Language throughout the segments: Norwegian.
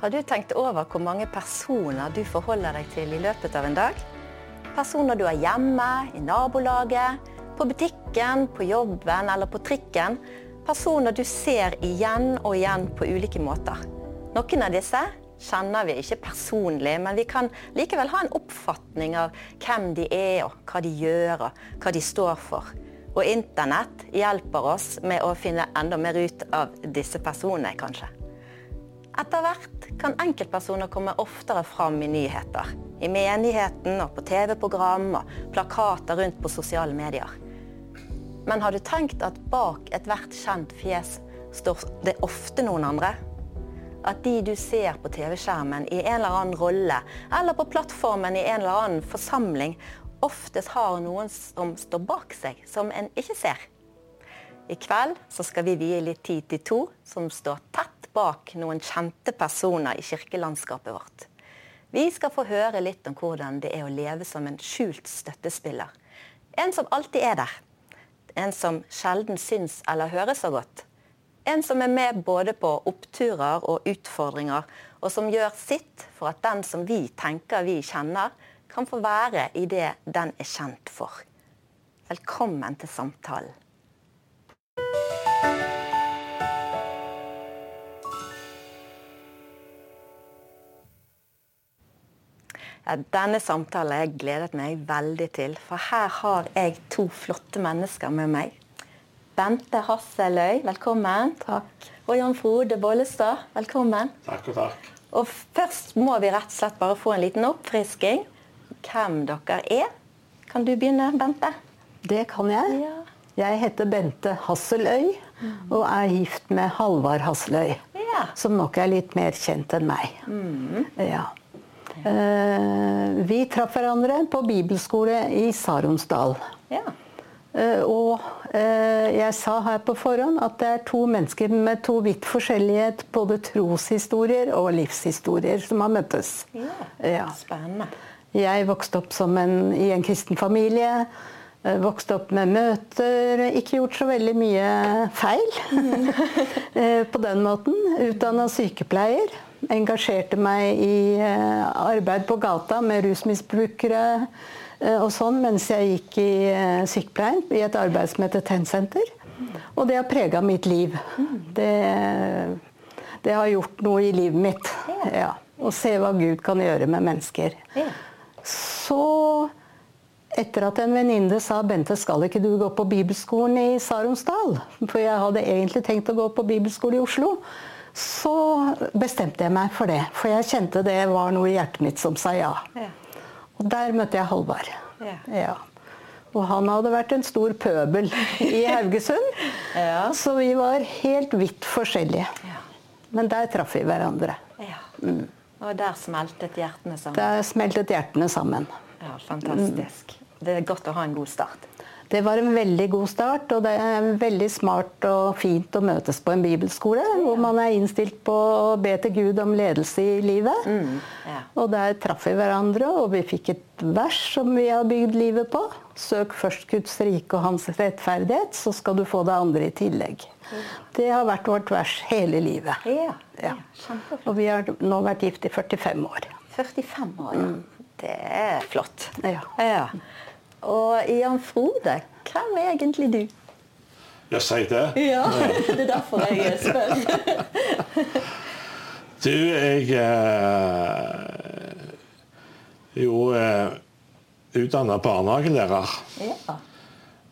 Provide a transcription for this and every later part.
Har du tenkt over hvor mange personer du forholder deg til i løpet av en dag? Personer du har hjemme, i nabolaget, på butikken, på jobben eller på trikken. Personer du ser igjen og igjen på ulike måter. Noen av disse kjenner vi ikke personlig, men vi kan likevel ha en oppfatning av hvem de er, og hva de gjør, og hva de står for. Og internett hjelper oss med å finne enda mer ut av disse personene, kanskje. Etter hvert kan enkeltpersoner komme oftere fram i nyheter. I menigheten og på TV-program og plakater rundt på sosiale medier. Men har du tenkt at bak ethvert kjent fjes står det ofte noen andre? At de du ser på TV-skjermen i en eller annen rolle, eller på plattformen i en eller annen forsamling, oftest har noen som står bak seg, som en ikke ser. I kveld skal vi vie litt tid til to som står tett bak noen kjente personer i kirkelandskapet vårt. Vi skal få høre litt om hvordan det er å leve som en skjult støttespiller. En som alltid er der. En som sjelden syns eller høres så godt. En som er med både på oppturer og utfordringer, og som gjør sitt for at den som vi tenker vi kjenner, kan få være i det den er kjent for. Velkommen til samtalen. Ja, denne samtalen har jeg gledet meg veldig til, for her har jeg to flotte mennesker med meg. Bente Hasseløy, velkommen. Takk. Og Jan Frode Bollestad, velkommen. Takk og takk. Og Først må vi rett og slett bare få en liten oppfrisking. Hvem dere er. Kan du begynne, Bente? Det kan jeg. Ja. Jeg heter Bente Hasseløy og er gift med Halvard Hasseløy. Ja. Som nok er litt mer kjent enn meg. Ja. Eh, vi traff hverandre på bibelskole i Saronsdal. Ja. Eh, og eh, jeg sa her på forhånd at det er to mennesker med to vidt forskjellige både troshistorier og livshistorier som har møttes. ja. Ja. Spennende. Jeg vokste opp som en, i en kristen familie. eh, Vokste opp med møter. Ikke gjort så veldig mye feil eh, på den måten. Utdanna sykepleier. Engasjerte meg i eh, arbeid på gata med rusmisbrukere eh, og sånn mens jeg gikk i eh, sykepleien i et arbeid som heter Tennsenter. Og det har prega mitt liv. Det, det har gjort noe i livet mitt. Ja. Å se hva Gud kan gjøre med mennesker. Så etter at en venninne sa 'Bente, skal ikke du gå på bibelskolen i Saronsdal?' For jeg hadde egentlig tenkt å gå på bibelskole i Oslo. Så bestemte jeg meg for det. For jeg kjente det var noe i hjertet mitt som sa ja. Ja. Og der møtte jeg Halvard. Ja. Ja. Og han hadde vært en stor pøbel i Haugesund. Ja. Så vi var helt vidt forskjellige. Ja. Men der traff vi hverandre. ja. Og der smeltet hjertene sammen. Der smeltet hjertene sammen. Ja, Fantastisk. Det er godt å ha en god start. Det var en veldig god start, og det er veldig smart og fint å møtes på en bibelskole. Hvor man er innstilt på å be til Gud om ledelse i livet. ja. Og der traff vi hverandre, og vi fikk et vers som vi har bygd livet på. Søk først Guds rike og hans rettferdighet, så skal du få det andre i tillegg. Det har vært vårt vers hele livet. Ja, Ja. Og vi har nå vært gift i 45 år. 45 år, ja. Det er flott. Ja. Ja. Og Jan Frode, hvem er egentlig du? Ja, si det. Ja, Det er derfor jeg spør. Du, jeg eh, jo eh, utdanna barnehagelærer. Ja.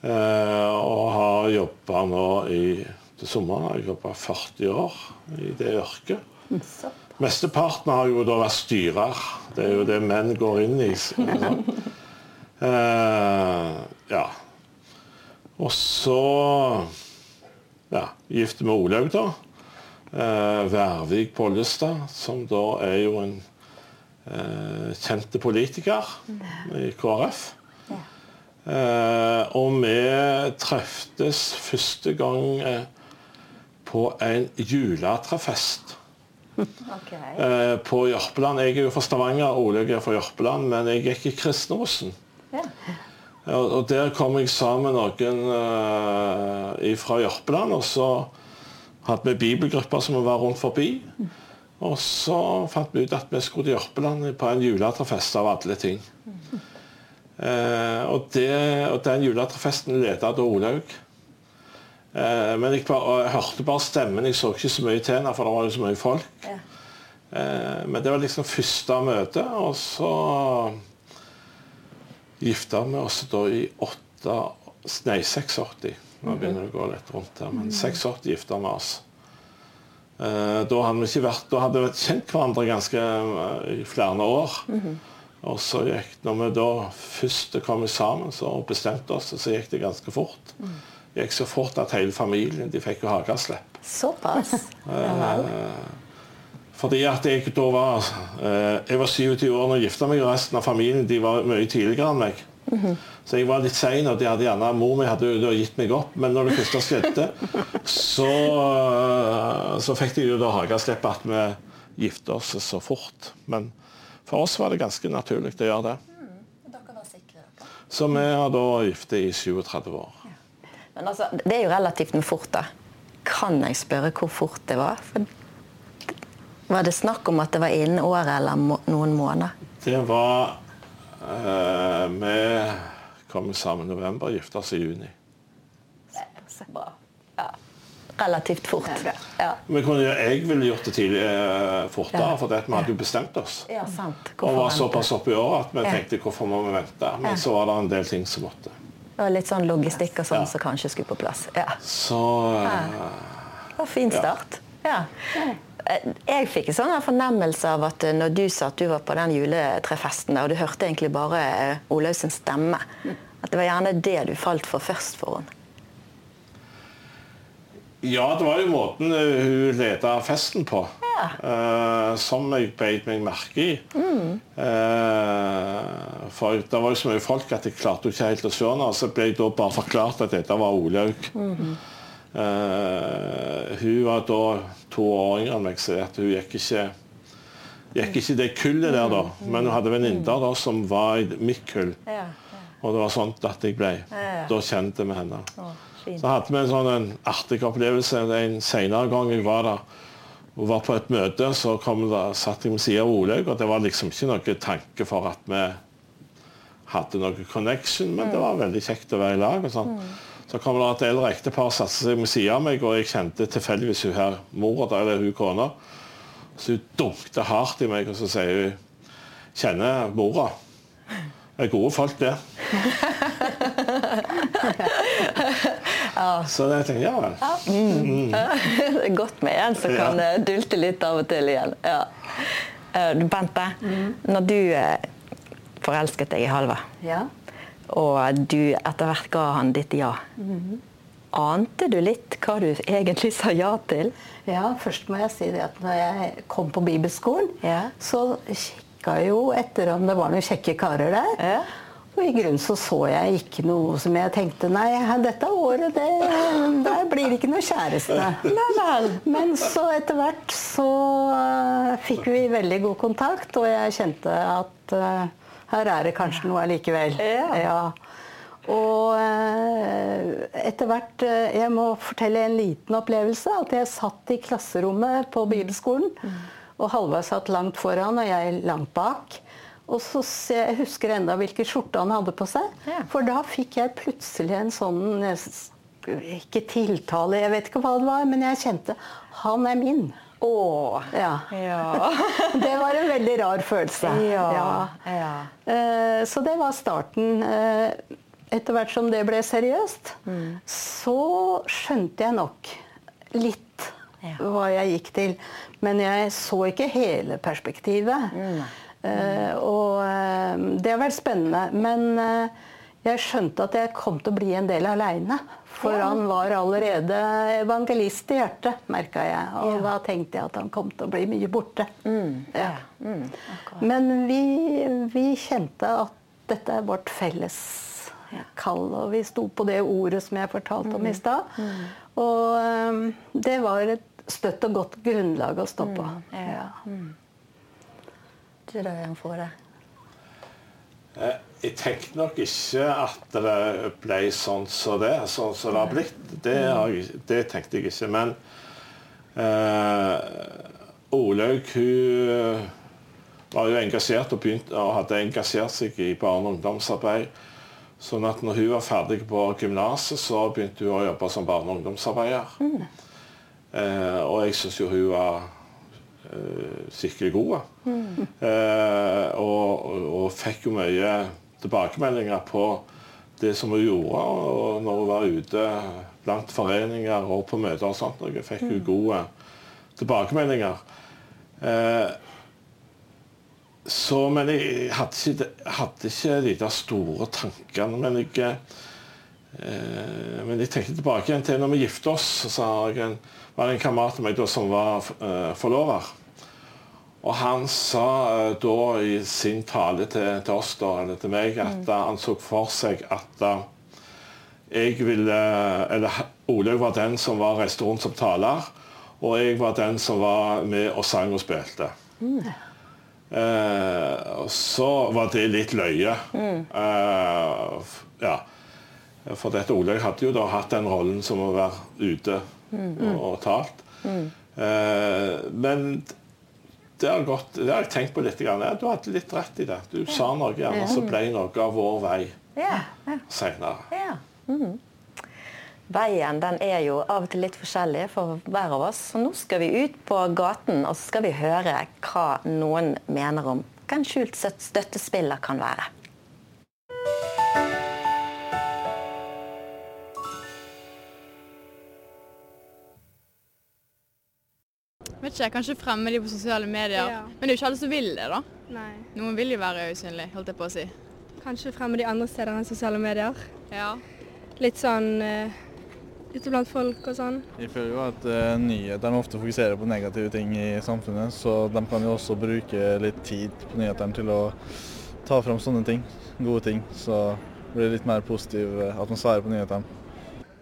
Eh, og har jobba nå i til sommeren har jeg jobba 40 år i det yrket. Så. Mesteparten har jo da vært styrer. Det er jo det menn går inn i. Eh, ja. Og så ja, gift med Olaug, da. Eh, Værvik Pollestad, som da er jo en eh, kjente politiker i KrF. Eh, og vi treftes første gang på en juletrefest Ok. eh, på Jørpeland. Jeg er jo fra Stavanger, Olaug er fra Jørpeland, men jeg gikk i Kristneosen. Ja. Og, der kom jeg sammen med noen eh, fra Jørpeland, og så hadde vi bibelgrupper som var rundt forbi. Og så fant vi ut at vi skulle til Jørpeland på en juletrefest av alle ting. Eh, og, det, og den juletrefesten leda da Olaug. Eh, men jeg, bare, jeg, hørte bare stemmen, jeg så ikke så mye til henne, for det var jo så mye folk. Ja. Men det var liksom første møte, og så gifta vi oss da i 8, nei, 86. Nå begynner det å gå litt rundt her, men 86 gifta vi oss. Eh, da hadde vi ikke vært, da hadde vi kjent hverandre ganske eh, i flere år. Mm -hmm. Og så gikk, når vi da først kom sammen så bestemte oss, så gikk det ganske fort. Mm. Det gikk så fort at hele familien de fikk jo hageslepp. Såpass? eh, fordi at jeg da var Jeg var 27 år da jeg gifta meg, og resten av familien de var mye tidligere enn meg. Mm -hmm. Så jeg var litt sein, og de hadde gjerne, mor mi hadde jo gitt meg opp. Men når det første skjedde, så, så fikk de jo da hageslipp at vi gifta oss så fort. Men for oss var det ganske naturlig å gjøre det. Mm, dere var sikre. Så vi har da gifte i 37 år. Men altså, Det er jo relativt fort, da. Kan jeg spørre hvor fort det var? For var det snakk om at det var innen året eller noen måneder? Det var eh, Vi kom sammen i november, gifta oss i juni. Bra. Ja. Relativt fort. Ja. Men jeg ville gjort det tidlig, eh, fortere, for vi hadde jo bestemt oss. Ja, sant. og var såpass oppi året at vi tenkte hvorfor må vi vente? Men så var det en del ting som måtte. og litt sånn logistikk og sånn som kanskje skulle på plass. Så uh, Det var fin start. Ja. Eh, jeg fikk en sånn fornemmelse av at eh, når du sa at du var på den juletrefesten, og du hørte egentlig bare Olaus sin stemme, at det var gjerne det du falt for først for henne? Ja, det var jo måten hun leda festen på. Ja. Uh, som jeg beit meg merke i. Mm. Uh, for det var jo så mye folk at jeg klarte ikke helt å se henne. Så ble jeg da bare forklart at dette var Olaug. Mm. Uh, hun var da to år yngre enn meg, så hun gikk ikke gikk ikke det kullet der, da. Men hun hadde venninner som var i mitt kull. Og det var sånn at jeg ble da kjente vi henne. Så hadde vi en sånn en artig opplevelse en senere gang jeg var der. Hun var på et møte, så kom det, satt jeg ved siden av Olaug, og det var liksom ikke noen tanke for at vi hadde noen connection, men det var veldig kjekt å være i lag. og sånn. Så kommer det et eldre ektepar satte seg ved siden av meg, og jeg kjente tilfeldigvis hun her mora eller hun kona. Så hun dunkte hardt i meg, og så sier hun Kjenner mora. Det er gode folk, det. Så jeg tenkte ja vel. Ja. Mm. Det er godt med en som kan ja. Eh, dulte litt av og til igjen. Ja. Eh, Bente, mm. når du eh, forelsket deg i Halvard ja og du etter hvert ga han ditt ja. Mm -hmm. Ante du litt hva du egentlig sa ja til? Ja, først må jeg si det at når jeg kom på bibelskolen, ja. så kikka jeg jo etter om det var noen kjekke karer der. Ja. Og i grunnen så så jeg ikke noe som jeg tenkte nei, dette året det, der blir det ikke noe kjæreste. Men så etter hvert så uh, fikk vi veldig god kontakt, og jeg kjente at uh, her er det kanskje noe allikevel. Ja. Og eh, etter hvert eh, Jeg må fortelle en liten opplevelse. At jeg satt i klasserommet på bibelskolen. Mm. Og Halvard satt langt foran, og jeg langt bak. Og så jeg husker enda hvilken skjorte han hadde på seg. Ja. For da fikk jeg plutselig en sånn Ikke tiltale, jeg vet ikke hva det var, men jeg kjente Han er min. Å! Ja. ja. det var en veldig rar følelse. Ja. ja. Uh, så det var starten. Uh, etter hvert som det ble seriøst, mm. så skjønte jeg nok litt hva jeg gikk til. Men jeg så ikke hele perspektivet. Mm. Uh, og det har vært spennende. Men jeg skjønte at jeg kom til å bli en del aleine. For ja. han var allerede evangelist i hjertet, merka jeg. Og ja. da tenkte jeg at han kom til å bli mye borte. Mm. Ja. Mm. Men vi, vi, kjente at dette er vårt felles kall, og vi sto på det ordet som jeg fortalte om i mm. stad. Mm. Og um, det var et støtt og godt grunnlag å stå på. Mm. Ja. Da, Jan får Eh, jeg tenkte nok ikke at det ble sånn som det, sånn som det har blitt. Det, har jeg, det, tenkte jeg ikke. Men eh, Olaug hun eh, var jo engasjert og, begynte, og hadde engasjert seg i barne- og ungdomsarbeid. Sånn at når hun var ferdig på gymnaset, så begynte hun å jobbe som barne- og ungdomsarbeider. Eh, og jeg syns jo hun var eh, skikkelig god. Eh, og, og, fikk jo mye tilbakemeldinger på det som hun gjorde. Og når hun var ute blant foreninger og på møter og sånt, og fikk hun gode tilbakemeldinger. Eh, så, men jeg hadde ikke, de- hadde ikke de der store tankene. Men jeg, eh, men jeg tenkte tilbake igjen til når vi giftet oss. Så har jeg en, var det en kamerat av meg da som var eh, forlover. Og han sa eh, da i sin tale til, til oss, da, eller til meg, at mm. han så for seg at eh, jeg ville Eller Olaug var den som var reiste rundt som taler, og jeg var den som var med og sang og spilte. Eh, og så var det litt løye. Eh, ja. For dette Olaug hadde jo da hatt den rollen som å være ute og, og talt. Eh, men det har, gått, det har jeg tenkt på litt. Grann. Ja, du hadde litt rett i det. Du sa noe, gjerne så ble noe av vår vei Ja, ja. seinere. Ja. Mhm. Veien den er jo av og til litt forskjellig for hver av oss. Så nå skal vi ut på gaten og så skal vi høre hva noen mener om hva en skjult støt- støttespiller kan være. Vet ikke, Kanskje fremme de på sosiale medier. Ja. Men det er jo ikke alle som vil det, da. Nei. Noen vil jo være usynlig, holdt jeg på å si. Kanskje fremme de andre steder enn sosiale medier. Ja. Litt sånn uh, ute blant folk og sånn. Jeg føler jo at uh, nyhetene ofte fokuserer på negative ting i samfunnet, så de kan jo også bruke litt tid på nyhetene til å ta fram sånne ting, gode ting. Så blir det litt mer positiv eh, atmosfære på nyhetene.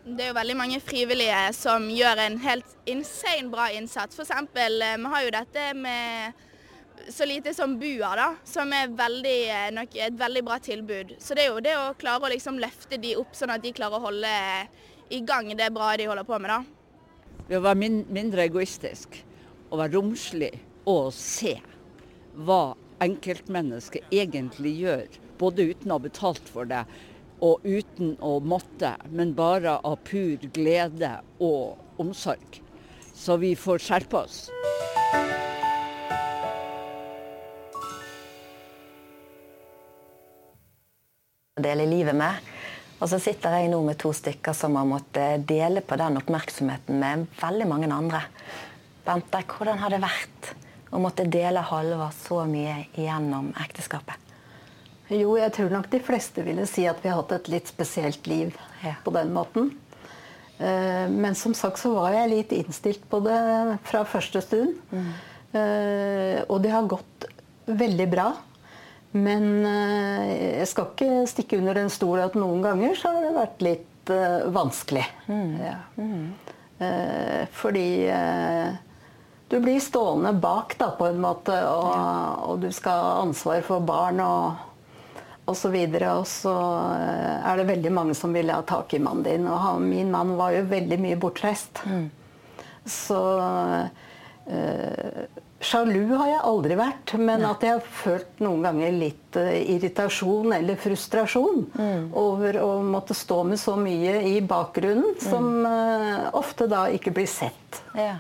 Det er jo veldig mange frivillige som gjør en helt insane bra innsats. Eksempel, eh, vi har jo dette med så lite som BUA, da, som er veldig, eh, nok et veldig bra tilbud. Så det er jo det å klare å liksom løfte de opp, sånn at de klarer å holde i gang det bra de holder på med. da. Ved å være min, mindre egoistisk og være romslig og se hva enkeltmennesket egentlig gjør. Både uten å ha betalt for det og uten å måtte, men bare av pur glede og omsorg. Så vi får skjerpe oss. dele livet med. Og så sitter jeg nå med to stykker som har måttet dele på den oppmerksomheten med veldig mange andre. Bente, hvordan har det vært å måtte dele Halvard så mye gjennom ekteskapet? Jo, jeg tror nok de fleste ville si at vi har hatt et litt spesielt liv Ja. på den måten. Eh, Men som sagt så var jeg litt innstilt på det fra første stund. Mm. Og det har gått veldig bra. Men eh, jeg skal ikke stikke under en stol at noen ganger så har det vært litt vanskelig. vanskelig. Ja. Mm. Fordi eh, du blir stående bak da, på en måte, og, og du skal ha ansvar for barn og, og så videre. Og så eh, er det veldig mange som vil ha tak i mannen din. Og han, min mann var jo veldig mye bortreist. Så øh, Sjalu har jeg aldri vært, men at jeg har følt noen ganger litt uh, irritasjon eller frustrasjon over å måtte stå med så mye i bakgrunnen som uh, ofte da ikke blir sett. Ja.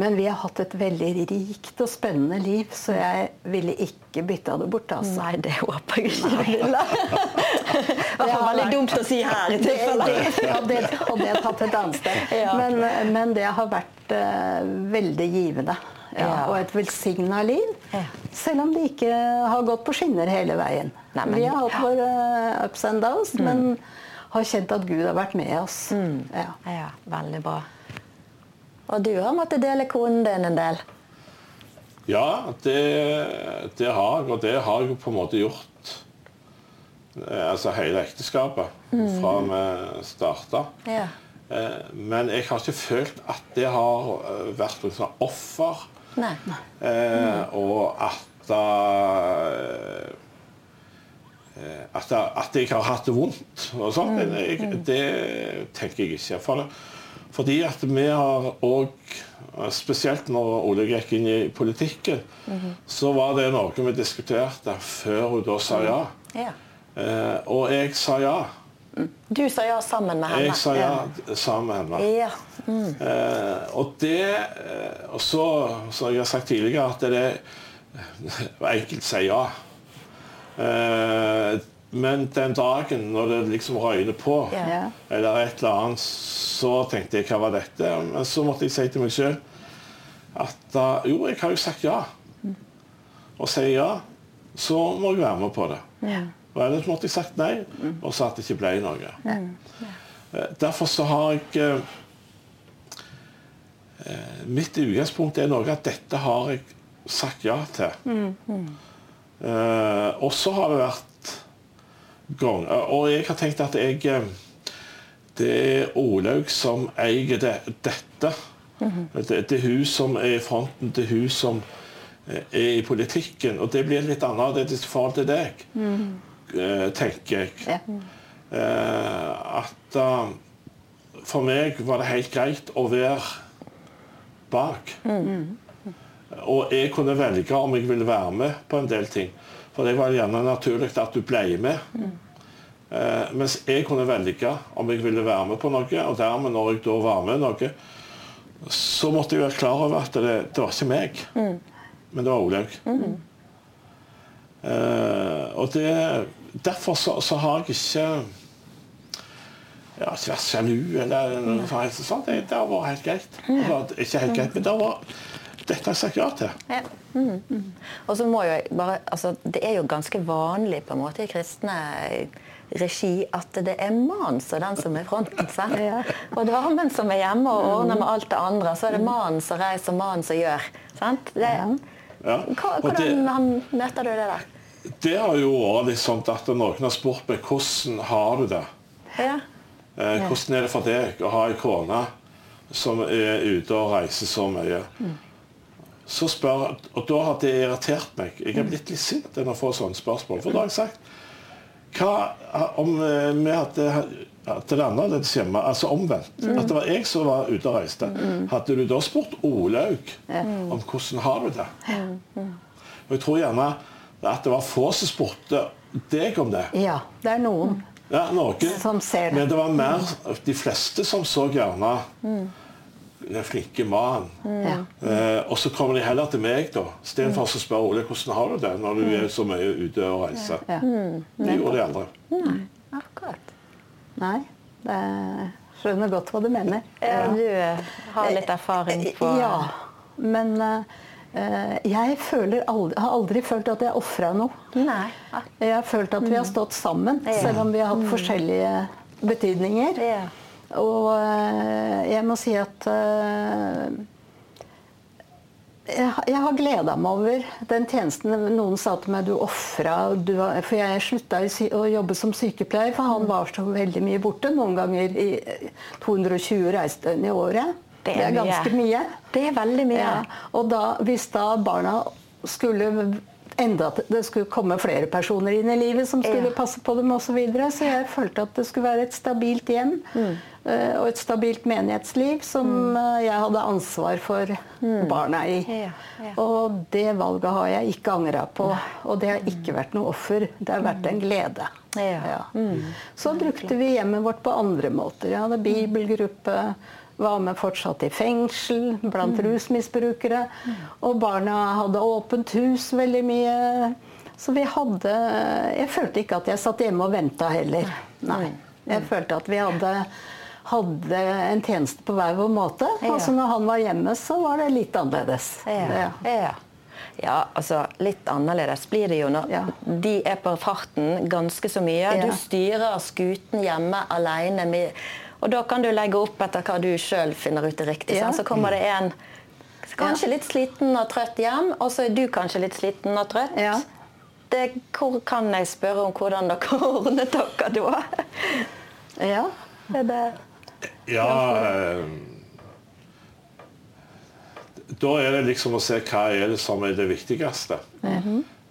Men vi har hatt et veldig rikt og spennende liv, så jeg ville ikke bytta det bort. Altså. Nei, det ville. Det var litt dumt å si her i tilfelle. det, hadde jeg tatt et annet sted. Men, men det har vært uh, veldig givende. Ja. Og et velsigna liv. Ja. Selv om det ikke har gått på skinner hele veien. Nei, men- Vi har hatt våre ups and downs, men har kjent at Gud har vært med oss. Ja. Ja, veldig bra. Og du har måttet dele konen din en del. Ja, det, det har jeg, og det har jeg på en måte gjort. eh, Altså hele ekteskapet fra vi starta. Ja. Eh, Men jeg har ikke følt at det har eh, vært noe sånt offer. Nei. Eh, og at at, jeg- har hatt det vondt og sånn. Mm. det tenker jeg ikke. For, Fordi at vi har òg, spesielt når Ole gikk inn i politikken, så var det noe vi diskuterte før hun da sa ja. Ja. Eh, og jeg sa ja. Du sa ja sammen med henne. Jeg sa ja sammen med henne. Ja. Eh, og det eh, Og så, som jeg har sagt tidligere, at det var enkelt å si ja. Eh, men den dagen når det liksom røyner på, Ja. eller et eller annet, så tenkte jeg hva var dette? Men så måtte jeg si til meg sjøl at uh, jo, jeg har jo sagt ja. Og sier ja, så må jeg være med på det. Og ellers måtte jeg sagt nei, og så at det ikke ble noe. Eh, Derfor så har jeg eh, eh, Mitt utgangspunkt er noe at dette har jeg sagt ja til. Uh, og så har det vært ganger Og jeg har tenkt at jeg eh, Det er Olaug som eier det, dette. det, det er hun som er i fronten, det er hun som eh, er i politikken. Og det blir litt annerledes i forhold til deg, eh, tenker jeg. Ja. at for meg var det helt greit å være bak. Og jeg kunne velge om jeg ville være med på en del ting. For det var gjerne naturlig at du ble med. Eh, mens jeg kunne velge om jeg ville være med på noe, og dermed når jeg da var med noe, så måtte jeg være klar over at det, det var ikke meg, men det var Olaug. Eh, og det, derfor så, så har jeg ikke jeg har ikke vært sjalu eller noe sånt. Det, det har vært helt greit. Altså, ikke helt greit, men det var, dette har jeg sagt ja til. Ja. Mm, mm. Og så må jo bare, altså, Det er jo ganske vanlig på en måte i kristne regi at det er mannen som er den som er fronten. sant? Og damen som er hjemme og ordner med alt det andre, så er det mannen som reiser, mannen som gjør. sant? Det, Ja. Og det, hvordan han, møter du det der? det har jo vært litt sånn at noen har spurt meg hvordan har du det. Ja. Eh, hvordan er det for deg å ha ei kone som er ute og reiser så mye? Så spør, og Da har det irritert meg. Jeg er blitt litt sint når jeg får sånne spørsmål. For da har jeg sagt hva om eh, vi hadde at det er annerledes hjemme, altså omvendt. At det var jeg som var ute og reiste. Hadde du da spurt Olaug om hvordan har du det? Og jeg tror gjerne at det var få som spurte deg om det. Ja, det er noen. Ja, noen. Som ser det. Men det var mer de fleste som så gjerne den flinke mannen. Ja. Eh, og så kommer de heller til meg, da. Istedenfor å spørre Ole hvordan har du det når du er så mye ute og reiser. Ja. Det gjorde de andre. Akkurat. Nei, det skjønner godt hva du mener. Ja. Du eh, har litt erfaring på Ja, men Uh, jeg føler aldri, har aldri følt at jeg ofra noe. Nei. Jeg har følt at vi har stått sammen, Ja. selv om vi har hatt forskjellige betydninger. Ja. Og eh, jeg må si at eh, jeg, har- gleda meg over den tjenesten. Noen sa til meg du ofra For jeg slutta å jobbe som sykepleier, for han var så veldig mye borte. Noen ganger i eh, 220 reisedøgn i året. Det er Det er mye. ganske mye. Det er veldig mye. Ja, og da, hvis da barna skulle enda at det skulle komme flere personer inn i livet som skulle Ja. passe på dem osv. Så, videre, så jeg følte at det skulle være et stabilt hjem Mm. Eh, og et stabilt menighetsliv som mm. jeg hadde ansvar for barna i. Mm. Ja, ja. Og det valget har jeg ikke angra på. Og det har ikke vært noe offer. Det har vært en glede. Ja. Mm. Så brukte vi hjemmet vårt på andre måter. Jeg hadde bibelgruppe, var med fortsatt i fengsel blant Mm. rusmisbrukere. Og barna hadde åpent hus veldig mye. Så vi hadde Jeg følte ikke at jeg satt hjemme og venta heller. Nei. Mm. Jeg følte at vi hadde hadde en tjeneste på hver vår måte. Ja. Altså når han var hjemme, så var det litt annerledes. Ja. ja. ja, altså litt annerledes blir det jo når Ja. de er på farten ganske så mye. Du styrer skuten hjemme alene. Med, og da kan du legge opp etter hva du sjøl finner ut er riktig. Ja. Så kommer det en kanskje litt sliten og trøtt hjem, og så er du kanskje litt sliten og trøtt. Ja. Det, hvor kan jeg spørre om hvordan dere ordnet dere da? Ja. Er det Ja eh, Da er det liksom å se hva er det som er det viktigste.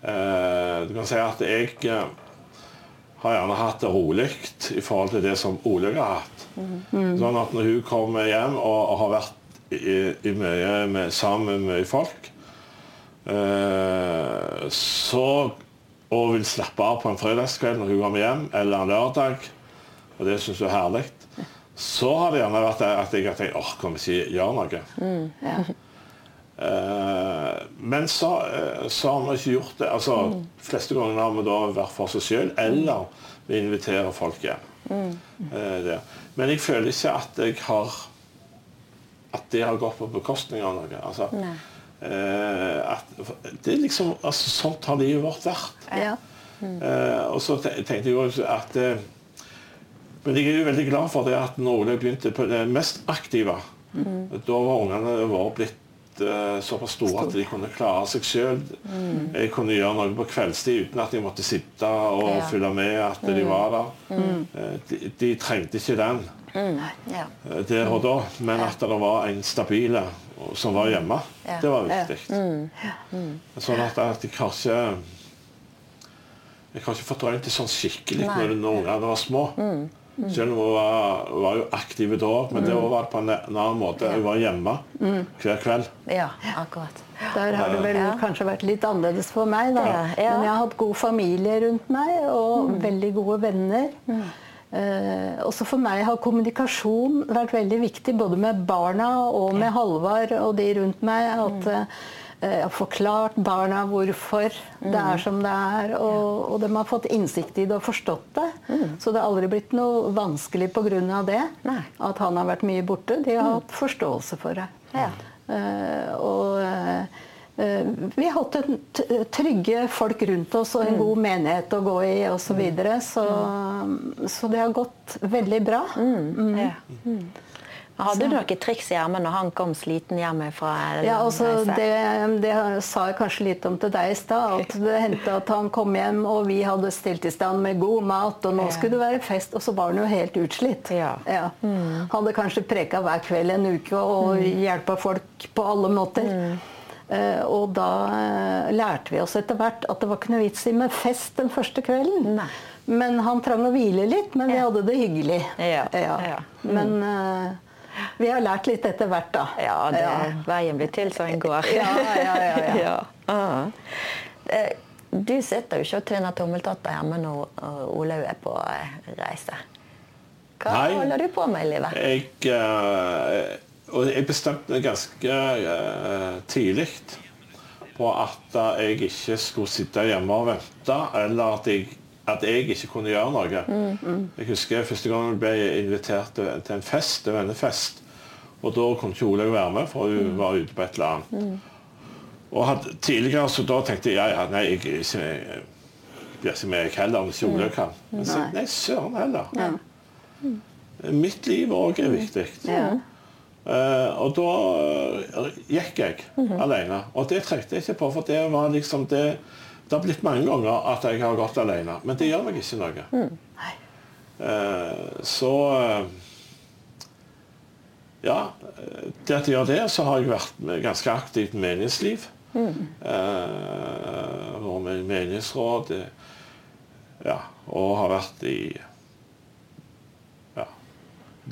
Eh, du kan si at jeg eh, har gjerne hatt det rolig i forhold til det som Olaug har hatt. Sånn at når hun kommer hjem og, og har vært i, i mye med, sammen med mye folk, eh, så og vil slappe av på en fredagskveld når hun kommer hjem, eller en lørdag, og det syns hun er herlig, så har det gjerne vært at jeg har tenkt åh, kan vi ikke gjøre noe? Eh, men så, eh, så har vi ikke gjort det. altså fleste ganger har vi da vært for oss sjøl, eller vi inviterer folk hjem. Eh, der. Men jeg føler ikke at jeg har at det har gått på bekostning av noe. Altså, eh, at det er liksom, altså, Sånt har livet vårt vært. Ja. Eh, og så tenkte jeg også at eh, Men jeg er jo veldig glad for det at når Ole begynte på det mest aktive, da var ungene våre blitt uh, såpass store at de kunne klare seg sjøl. Jeg kunne gjøre noe på kveldstid uten at jeg måtte sitte og Ja. følge med at de var der. Eh, de, de trengte ikke den Ja. eh, der og da, men at det var en stabile som var hjemme, Ja. det var viktig. Sånn at, at jeg kanskje jeg har ikke fordrøyd det sånn skikkelig Nei. når ungene var små. Selv om hun var, var jo aktiv da, men det var på en en annen måte. Hun var hjemme hver kveld. ja, akkurat. Der har det vel Ja. kanskje vært litt annerledes for meg. Da. Ja, ja. Mm. Men jeg har hatt god familie rundt meg, og veldig gode venner. Eh, også for meg har kommunikasjon vært veldig viktig, både med barna og med Halvard og de rundt meg. At eh, jeg har forklart barna hvorfor det Mm. er som det er, og, og de har fått innsikt i det og forstått det. Så det har aldri blitt noe vanskelig pga. det. Mm. Nei. Mm. At han har vært mye borte. De har hatt forståelse for det. Ja. Eh, og eh, eh, vi har hatt en trygge folk rundt oss og en god menighet å gå i osv. Så, videre, så så det har gått veldig bra. Ja. Hadde du noen triks i ermet når han kom sliten hjem fra Ja, altså, det, det sa jeg kanskje litt om til deg i stad. At det hendte at han kom hjem, og vi hadde stilt i stand med god mat, og nå skulle det være fest, og så var han jo helt utslitt. Ja. Hadde kanskje preka hver kveld en uke og hjelpa folk på alle måter. Eh, og da uh, lærte vi oss etter hvert at det var ikke noe vits i med fest den første kvelden. Nei. Men han trang å hvile litt, men vi Ja. hadde det hyggelig. Ja, ja. Men eh, vi har lært litt etter hvert, da. Ja, det, veien blir til så en går. Ja, ja, ja, ja. Ja. Eh, Du sitter jo ikke og tvinner tommeltotter hjemme når Olaug er på eh, reise. Hva Nei. holder du på med i livet? Jeg, eh, og jeg bestemte meg ganske tidlig på at jeg ikke skulle sitte hjemme og vente, eller at jeg, at jeg ikke kunne gjøre noe. Jeg husker første gang jeg ble invitert til, en fest, en vennefest. Og da kunne ikke Olaug være med, for hun var ute på et eller annet. Og hadde, tidligere så da tenkte jeg ja, ja, nei, jeg, blir ikke med jeg heller hvis ikke Olaug kan. Men så, nei, søren heller. Mitt liv òg er viktig. Eh, og da uh, gikk jeg alene. Og det trengte jeg ikke på, for det var liksom det Det har blitt mange ganger at jeg har gått alene, men det gjør meg ikke noe. Eh, så eh, Ja, det at jeg gjør det, så har jeg vært med ganske aktivt menighetsliv. Eh, og med i menighetsråd. eh, Ja, og har vært i ja,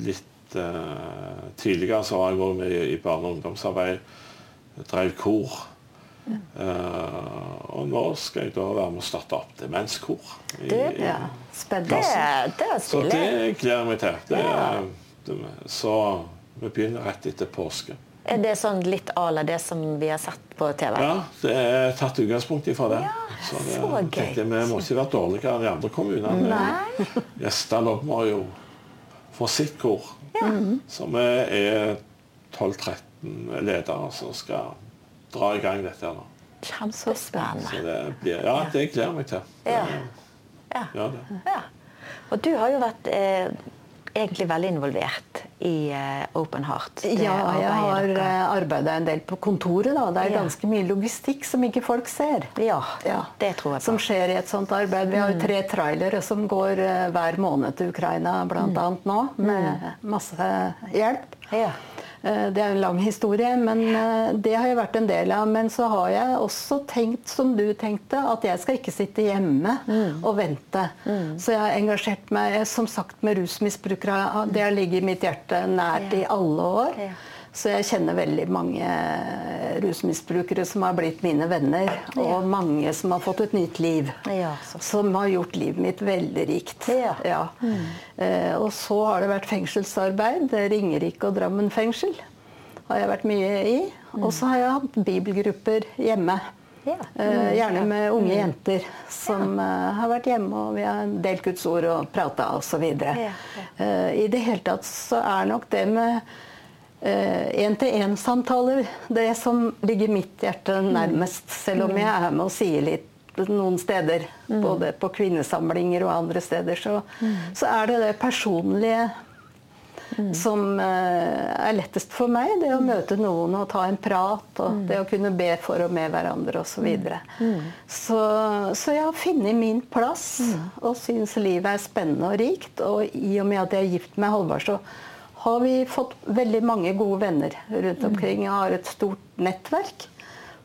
litt eh, tidligere så var jeg med i barne- og ungdomsarbeid. Drev kor. Eh, og nå skal jeg da være med å starte opp demenskor. i- Du, i- Ja, Det, det er Så det gleder jeg meg til. Det, Ja. det, så vi begynner rett etter påske. Er det sånn litt à la det som vi har sett på TV? Ja, det er tatt utgangspunkt ifra det. Ja, så det, så gøy. Vi må ikke være dårligere enn de andre kommunene. Gjestene må jo få sitt kor. Så vi er 12-13 ledere som skal dra i gang dette. her nå. Så Kjempespennende. det blir, ja, det gleder jeg meg til. Ja. Ja. Ja, det. Ja. Og du har jo vært eh, egentlig veldig involvert i eh, Open Heart. Ja, jeg har arbeidet arbeida en del på kontoret. da. Det er Ja. ganske mye logistikk som ikke folk ser. Ja, Ja. det tror jeg på. Som skjer i et sånt arbeid. Vi har jo tre trailere som går eh, hver måned til Ukraina bl.a. Mm. nå, med masse hjelp. Ja. Eh, det er en lang historie, men eh, det har jeg vært en del av. Men så har jeg også tenkt, som du tenkte, at jeg skal ikke sitte hjemme mm. og vente. Mm. Så jeg har engasjert meg som sagt med rusmisbrukere. Det har ligget mitt hjerte nært i alle år. Så jeg kjenner veldig mange rusmisbrukere som har blitt mine venner. Og mange som har fått et nytt liv. som har gjort livet mitt veldig rikt. Ja. Mm. Eh, og så har det vært fengselsarbeid. Ringerike og Drammen fengsel har jeg vært mye i. Mm. Og så har jeg hatt bibelgrupper hjemme. Ja. Mm, gjerne med unge jenter som ja. uh, har vært hjemme, og vi har delt Guds ord og prata osv. Ja, ja. uh, I det hele tatt så er nok det med én-til-én-samtaler det som ligger mitt hjerte nærmest. Selv om jeg er med og sier litt noen steder, mm. både på kvinnesamlinger og andre steder, så, mm. så er det det personlige mm. som uh, er lettest for meg. Det å møte noen og ta en prat, og det å kunne be for og med hverandre osv. Så, videre. så Så jeg har funnet min plass og syns livet er spennende og rikt. Og i og med at jeg er gift med Halvard, så har vi fått veldig mange gode venner rundt omkring. Jeg har et stort nettverk.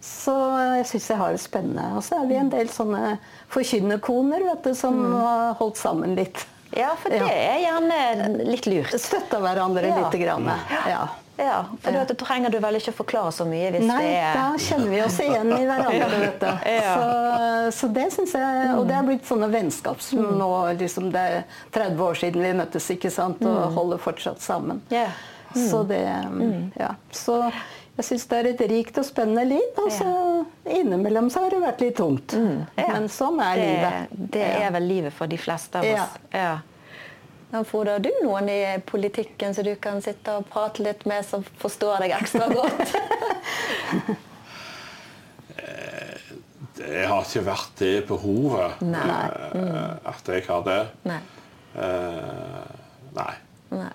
Så jeg syns jeg har det spennende. Og så er vi en del sånne forkynnerkoner vet du, som mm. har holdt sammen litt. Ja, for det er gjerne litt lurt. Støtta hverandre ja. lite grann. Ja. Ja, for ja. da trenger du vel ikke å forklare så mye hvis Nei, det er da kjenner vi oss igjen i hverandre. Ja. Så, så, det syns jeg Og det er blitt sånne vennskap som mm. nå liksom Det er 30 år siden vi møttes, ikke sant, og mm. holder fortsatt sammen. Yeah. Mm. Så det mm. Ja. Så jeg syns det er et rikt og spennende liv. Og så innimellom så har det vært litt tungt. Mm. Men sånn er det, livet. Det er vel livet for de fleste av oss. Ja. Frode, har du noen i politikken som du kan sitte og prate litt med, som forstår deg ekstra godt? det har ikke vært det behovet. Nei. Mm. At jeg har det. Nei. Uh, nei. nei.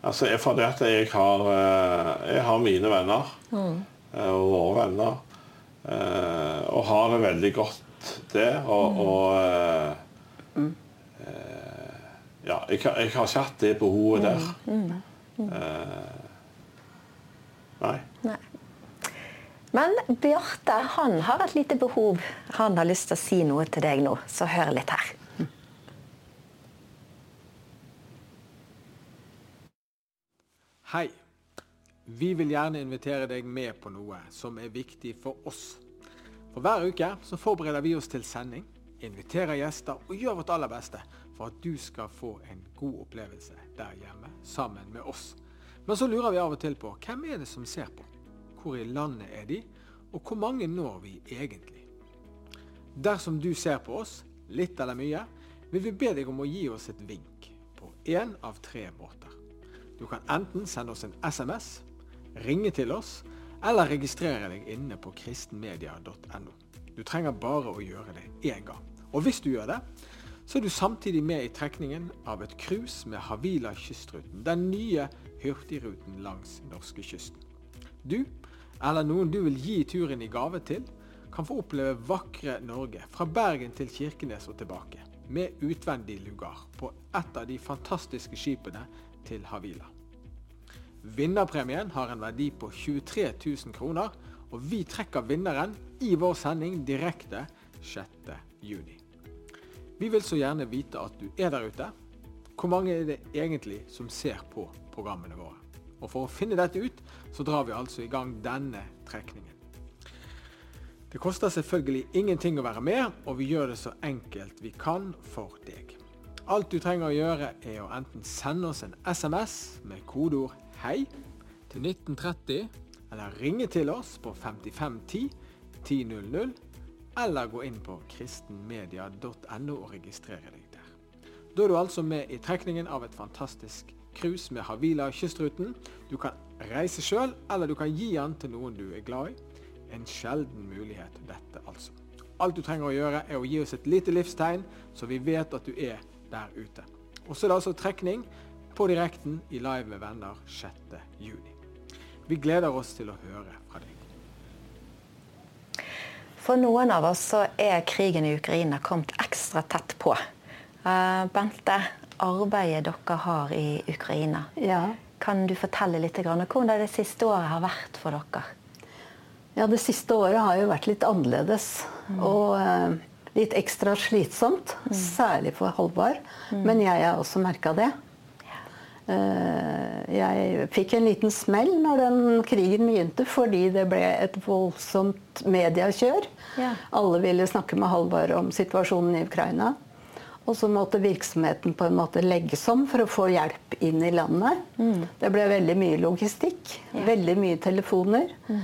Altså, jeg, fordi at jeg har, jeg har mine venner. Mm. Og våre venner. og har det veldig godt det. Og, mm. og mm ja, jeg, jeg, har ikke hatt det behovet der. Mm. Mm. Uh, nei. nei. Men Bjarte han har et lite behov. Han har lyst til å si noe til deg nå, så hør litt her. Hei. Vi vil gjerne invitere deg med på noe som er viktig for oss. For Hver uke så forbereder vi oss til sending, inviterer gjester og gjør vårt aller beste for at du skal få en god opplevelse der hjemme sammen med oss. Men så lurer vi av og til på hvem er det som ser på? Hvor i landet er de? Og hvor mange når vi egentlig? Dersom du ser på oss, litt eller mye, vil vi be deg om å gi oss et vink på én av tre måter. Du kan enten sende oss en SMS, ringe til oss, eller registrere deg inne på kristenmedia.no. Du trenger bare å gjøre det én gang. Og hvis du gjør det, så er du samtidig med i trekningen av et cruise med Havila kystruten, den nye hurtigruten langs norskekysten. Du, eller noen du vil gi turen i gave til, kan få oppleve vakre Norge fra Bergen til Kirkenes og tilbake, med utvendig lugar på et av de fantastiske skipene til Havila. Vinnerpremien har en verdi på 23 000 kroner, og vi trekker vinneren i vår sending direkte 6. Vi vil så gjerne vite at du er der ute. Hvor mange er det egentlig som ser på programmene våre? Og For å finne dette ut, så drar vi altså i gang denne trekningen. Det koster selvfølgelig ingenting å være med, og vi gjør det så enkelt vi kan for deg. Alt du trenger å gjøre, er å enten sende oss en SMS med kodeord 'hei' til 1930, eller ringe til oss på 5510 1000 eller gå inn på kristenmedia.no og registrere deg der. Da er du altså med i trekningen av et fantastisk cruise med Havila kystruten. Du kan reise sjøl, eller du kan gi den til noen du er glad i. En sjelden mulighet, dette altså. Alt du trenger å gjøre, er å gi oss et lite livstegn, så vi vet at du er der ute. Og så er det altså trekning på direkten i Live med venner 6.6. Vi gleder oss til å høre fra deg. For noen av oss så er krigen i Ukraina kommet ekstra tett på. Uh, Bente, arbeidet dere har i Ukraina, ja. Kan du fortelle litt om hvordan det siste året har vært for dere? Ja, Det siste året har jo vært litt annerledes. Mm. Og eh, litt ekstra slitsomt. Mm. Særlig for Halvard. Mm. Men jeg har også merka det. Eh, jeg fikk en liten smell når den krigen begynte, fordi det ble et voldsomt mediekjør. Ja. Alle ville snakke med Halvard om situasjonen i Ukraina. Og så måtte virksomheten på en måte legges om for å få hjelp inn i landet. Mm. Det ble veldig mye logistikk, ja. veldig mye telefoner. Mm.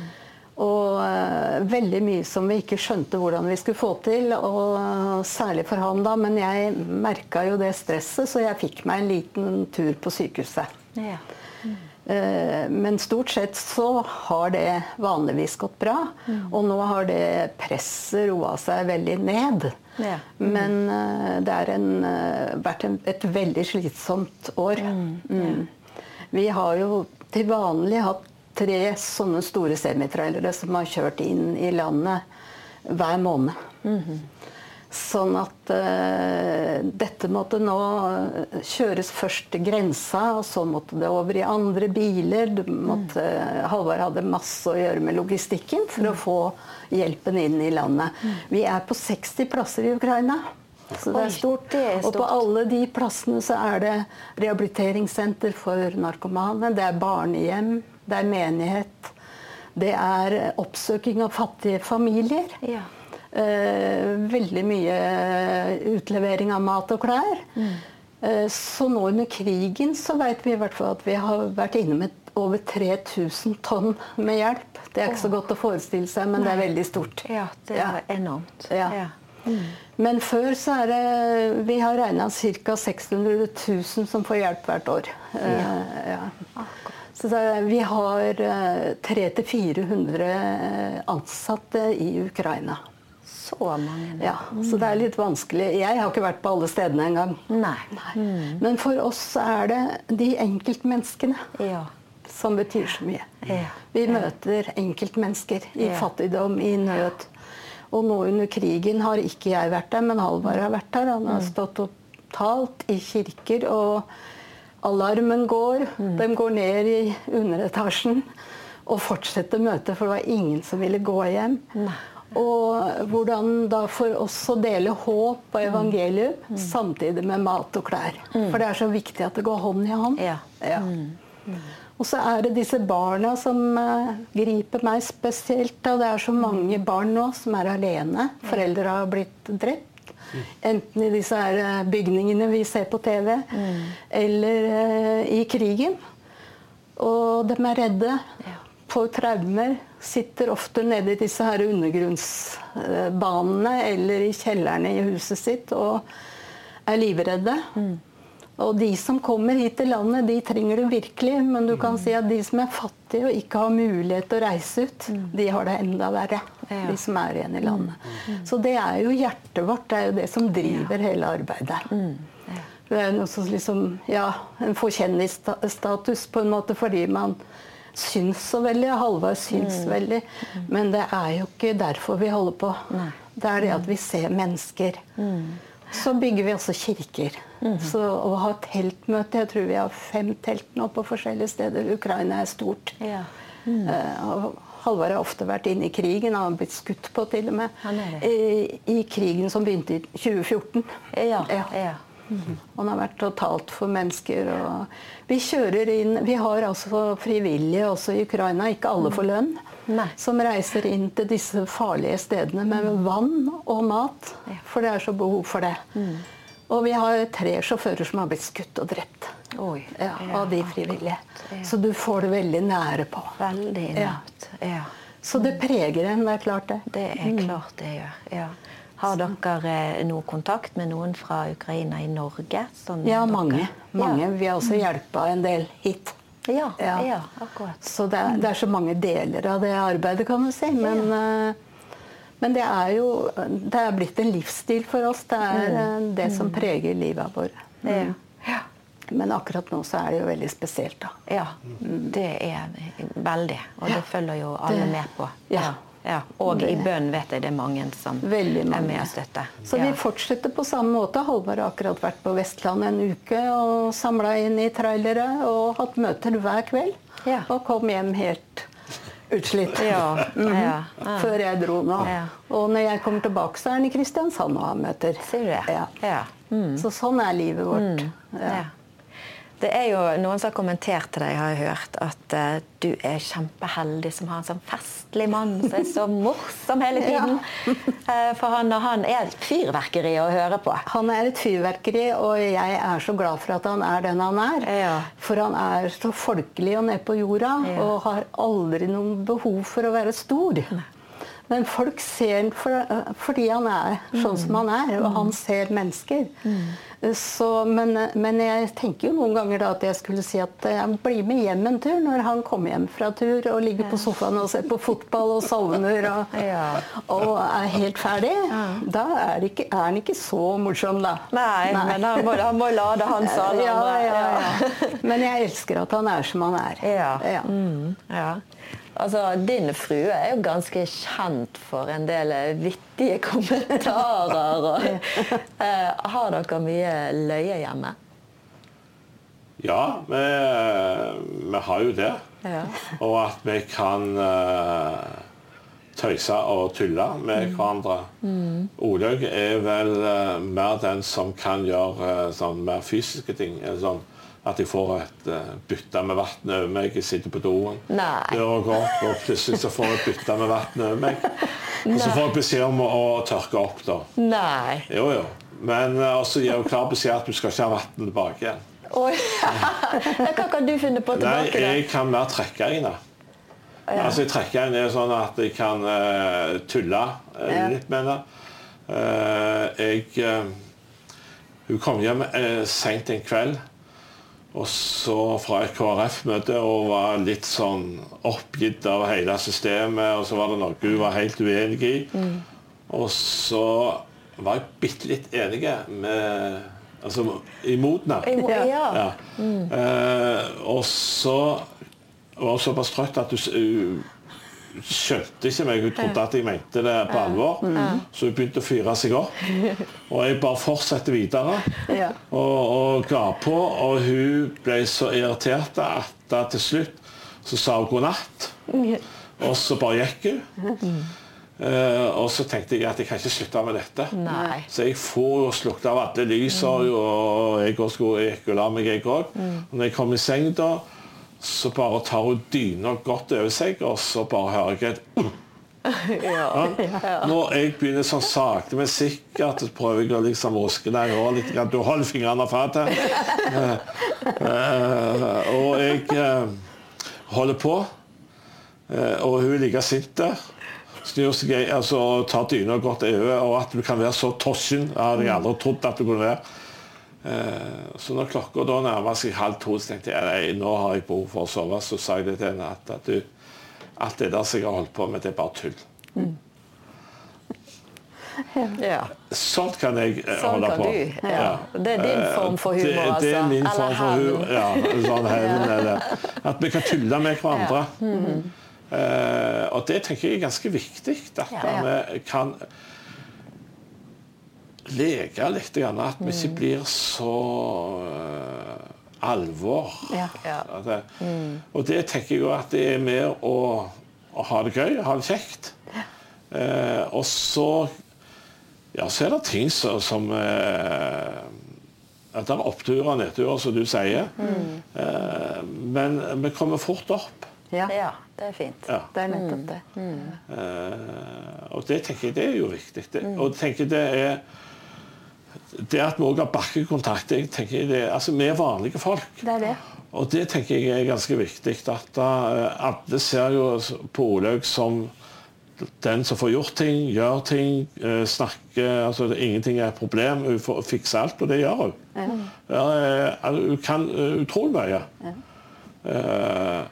Og uh, veldig mye som vi ikke skjønte hvordan vi skulle få til. Og uh, særlig for han, da. Men jeg merka jo det stresset, så jeg fikk meg en liten tur på sykehuset. Ja. Mm. Uh, men stort sett så har det vanligvis gått bra. Mm. Og nå har det presset roa seg veldig ned. Ja. Mm. Men det har vært en, et veldig slitsomt år. Mm. Mm. Vi har jo til vanlig hatt tre sånne store semitrailere som har kjørt inn i landet hver måned. Mm -hmm. Sånn at uh, dette måtte nå kjøres først til grensa, og så måtte det over i andre biler. Måtte, mm. Halvard hadde masse å gjøre med logistikken for mm. å få hjelpen inn i landet. Mm. Vi er på 60 plasser i Ukraina. Så det er, stort. det er stort. Og på alle de plassene så er det rehabiliteringssenter for narkomane, det er barnehjem, det er menighet. Det er oppsøking av fattige familier. Ja. Eh, veldig mye utlevering av mat og klær. Mm. Eh, så nå under krigen så vet vi i hvert fall at vi har vært inne med over 3000 tonn med hjelp. Det er ikke så godt å forestille seg, men Nei. det er veldig stort. Ja, det er ja. enormt. Ja. Ja. Mm. Men før så er det Vi har regna ca. 600 000 som får hjelp hvert år. Ja. Uh, så vi har 300-400 eh, ansatte i Ukraina. Så mange. Ja, så det er litt vanskelig. Jeg har ikke vært på alle stedene engang. Nei. Nei. Mm. Men for oss er det de enkeltmenneskene ja. som betyr så mye. Ja. Vi møter enkeltmennesker i fattigdom, i nød. Og nå under krigen har ikke jeg vært der, men Halvard har vært der. Han har mm. stått og talt i kirker. og Alarmen går. Mm. De går ned i underetasjen og fortsetter møtet, for det var ingen som ville gå hjem. Nei. Og hvordan da for oss å dele håp og evangelium mm. samtidig med mat og klær. Mm. For det er så viktig at det går hånd i hånd. Ja. Ja. Mm. Og så er det disse barna som uh, griper meg spesielt. Og det er så mange barn nå som er alene. Foreldre har blitt drept. Enten i disse her eh, bygningene vi ser på TV, mm. eller uh, i krigen. Og de er redde. Ja. Får traumer. Sitter ofte nede i disse her undergrunnsbanene eller i kjellerne i huset sitt og er livredde. Mm. Og de som kommer hit til landet, de trenger det virkelig. Men du kan mm. si at de som er fattige og ikke har mulighet til å reise ut, mm. de har det enda verre. De som er igjen i landet. Mm. Så det er jo hjertet vårt. Det er jo det som driver hele arbeidet. Det er noe som liksom, ja, en forkjenningsstatus på en måte fordi man syns så veldig. Halvard syns veldig. Men det er jo ikke derfor vi holder på. Det er det at vi ser mennesker. Så bygger vi også kirker. Mm. Så å ha teltmøte Jeg tror vi har fem telt nå på forskjellige steder. Ukraina er stort. Ja. Mm. Uh, Halvard har ofte vært inne i krigen. Han har blitt skutt på, til og med. I, I, krigen som begynte i 2014. Ja, ja. ja. Mm. Han har vært totalt for mennesker. vi kjører inn Vi har altså frivillige også i Ukraina, ikke alle får lønn. Nei. som reiser inn til disse farlige stedene med mm. vann og mat. For det er så behov for det. Mm. Og vi har tre sjåfører som har blitt skutt og drept Oi, ja, av de frivillige. Ja. Så du får det veldig nære på. Veldig nært, ja. Så det preger en, det er klart det. Det er mm. klart det gjør. ja. Har dere eh, noe kontakt med noen fra Ukraina i Norge? Sånn ja, mange. mange. Vi har også hjulpet en del hit. Ja, ja. ja akkurat. Så det er, det er, så mange deler av det arbeidet, kan du si. Men, ja. uh, men det er jo det er blitt en livsstil for oss. Det er mm. det som mm. preger livet vårt. Mm. Ja. Men akkurat nå så er det jo veldig spesielt, da. Ja, mm. det er veldig. Og det følger jo alle det, med på. Ja. Ja. Og i bønn vet jeg det er mange som mange. er med og støtter. Så vi fortsetter på samme måte. Halvard har akkurat vært på Vestlandet en uke og samla inn i trailere og hatt møter hver kveld. Ja. Og kom hjem helt utslitt. Ja, Mhm. ja, ja. Før jeg dro nå. Ja. Og når jeg kommer tilbake, så er han i Kristiansand og har møter. Ser du det? Ja. Ja. Mm. Så sånn er livet vårt. Ja. Ja. Det er jo noen som har kommentert til deg, har jeg hørt, at uh, du er kjempeheldig som har en sånn festlig mann som er så morsom hele tiden. Eh, for han, han er et fyrverkeri å høre på. Han er et fyrverkeri, og jeg er så glad for at han er den han er. Ja. For han er så folkelig og nede på jorda, Ja. og har aldri noe behov for å være stor. Men folk ser han for, fordi han er sånn som han er, og han ser mennesker. Så, men, men jeg tenker jo noen ganger da at jeg skulle si at jeg blir med hjem en tur når han kommer hjem fra tur og ligger på sofaen og ser på fotball og sovner og, Ja. og er helt ferdig. Da er, det ikke, er han ikke så morsom, da. Nei, men han må, han må lade han sa Ja, ja, ja. Men jeg elsker at han er som han er. Ja. Ja. Mm, ja. Altså, Din frue er jo ganske kjent for en del vittige kommentarer. Og, eh, har dere mye løye hjemme? Ja, vi, vi har jo det. Ja. Og at vi kan uh, tøyse og tulle med hverandre. Olaug er vel uh, mer den som kan gjøre eh, sånn mer fysiske ting. eller Sånn, at jeg får et uh, bytte med vann over meg. Jeg sitter på doen, Nei. døra går opp, og plutselig så får jeg et bytte med vann over meg. Og så får jeg beskjed om å, å tørke opp, da. Nei. Jo, jo. Men uh, også gir hun klar beskjed at du skal ikke ha vann tilbake igjen. Oi. Hva kan du finne på Nei, tilbake? da? jeg kan mer trekke henne. Altså, jeg trekker inn er sånn at jeg kan uh, tulle Ja. litt med det. Jeg Hun kom hjem uh, seint en kveld og så fra et KrF-møte og var litt sånn oppgitt av hele systemet. Og så var det noe hun var helt uenig i. Og så var jeg bitte litt enig med Altså imot henne. Ja. Ja. Mm. Eh, og så var hun såpass trøtt at hun skjønte ikke meg. Hun trodde at jeg mente det på alvor. Så hun begynte å fyre seg opp. Og jeg bare fortsatte videre og, og ga på. Og hun ble så irritert at da til slutt så sa hun god natt. Og så bare gikk hun. Uh, og så tenkte jeg at jeg kan ikke slutte med dette. Nei. Så jeg får jo slukte av alle lysene, og jeg gikk og la meg, jeg òg. Og når jeg kom i seng, da, så bare tar hun dyna godt over seg, og så bare hører jeg et ja. Når jeg begynner sånn sakte, men sikkert, så prøver jeg å liksom ruske deg i litt. grann. Du holder fingrene av fatet. Uh, uh, og jeg eh, holder på, og hun er like sint der. Snur seg, altså, tar dyna godt over, og at du kan være så tossen, det hadde jeg aldri trodd at du kunne være. Eh, Så når klokka da nærmer seg halv to, så tenkte jeg nei, nå har jeg behov for å sove. Så sa jeg det til henne at, at du, alt det der som jeg har holdt på med, det er bare tull. Ja. Sånn kan jeg eh, Sånn holde kan på. du, ja. Det er din form for humor, det, Det er altså. min form for humor. Ja, sånn hevn, eller At vi kan tulle med hverandre. Eh, og det tenker jeg er ganske viktig. At Ja, ja. vi kan leke litt. Grann, at vi ikke blir så eh, alvor. Ja. Det, Og det tenker jeg jo at det er med å, å ha det gøy, ha det kjekt. Eh, og så ja, så er det ting som, som eh, at Det er oppturer og nedturer, som du sier. Eh, men vi kommer fort opp. Ja, ja, det er fint. Ja. det er nettopp det. Eh, og det tenker jeg det er jo viktig. Det, og jeg tenker det er det at vi òg har bakkekontakt jeg tenker det, altså Vi er vanlige folk. Det er det. Og det tenker jeg er ganske viktig. At uh, alle ser jo på Olaug som den som får gjort ting, gjør ting, uh, snakker altså Ingenting er et problem. Hun får fikse alt, og det gjør hun. Ja, uh, altså, hun kan utrolig mye. Uh,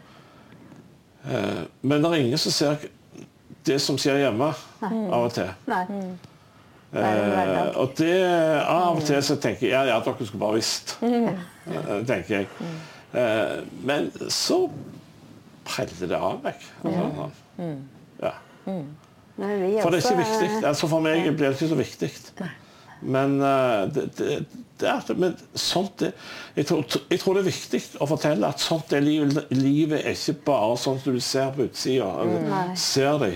men det er ingen som ser det som skjer hjemme av og til. Nei. Eh, og det, av og til så tenker jeg ja, ja, dere skulle bare visst. Eh, tenker jeg. Eh, men så preller det av meg. Altså, sånn. Ja. For det er ikke viktig. Altså For meg blir det ikke så viktig. Men eh, det, det, det er, men sånt er, jeg, tror, jeg tror det er viktig å fortelle at sånt er livet. Livet er ikke bare sånn som du ser på utsida. Ser de.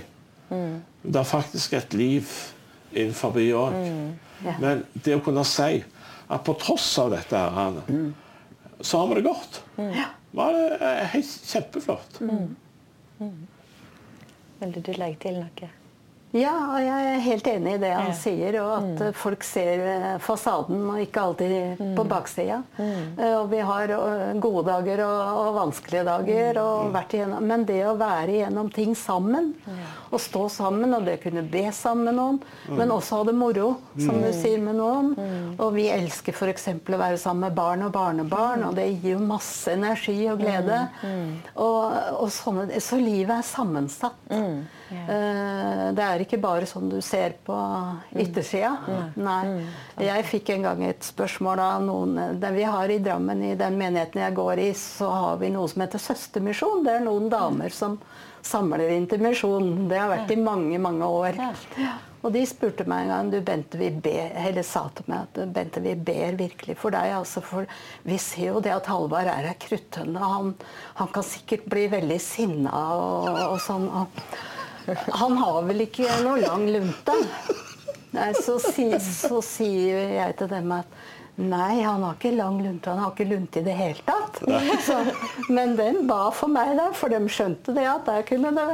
Det er faktisk et liv innenfor òg. Ja. Men det å kunne si at på tross av dette her, så har vi det godt. Var det helt kjempeflott. Vil du legge til noe? Ja, og jeg er helt enig i det han Ja. sier. Og at mm. folk ser eh, fasaden og ikke alltid på baksida. Mm. Og vi har eh, gode dager og, og vanskelige dager. Og vært igjennom, men det å være igjennom ting sammen, og stå sammen, og det å kunne be sammen med noen, men også ha det moro, som du sier med noen. Og vi elsker f.eks. å være sammen med barn og barnebarn, og det gir jo masse energi og glede. Og, og sånne, så livet er sammensatt. Eh, Det er ikke bare sånn du ser på yttersida. Nei. Jeg fikk en gang et spørsmål av noen det Vi har i Drammen, i den menigheten jeg går i, så har vi noe som heter søstermisjon. Det er noen damer som samler inn til misjon. Det har vært i mange, mange år. Og de spurte meg en gang du Bente, vi ber, eller sa til meg at Bente, vi ber virkelig for deg. Altså for vi ser jo det at Halvard er ei kruttønne. Han, han kan sikkert bli veldig sinna og, og sånn. Og han har vel ikke noe lang lunte? Nei, så, si, så sier jeg til dem at Nei, han har ikke lang lunte. Han har ikke lunte i det hele tatt. Så, men den ba for meg, da, for de skjønte det at der kunne det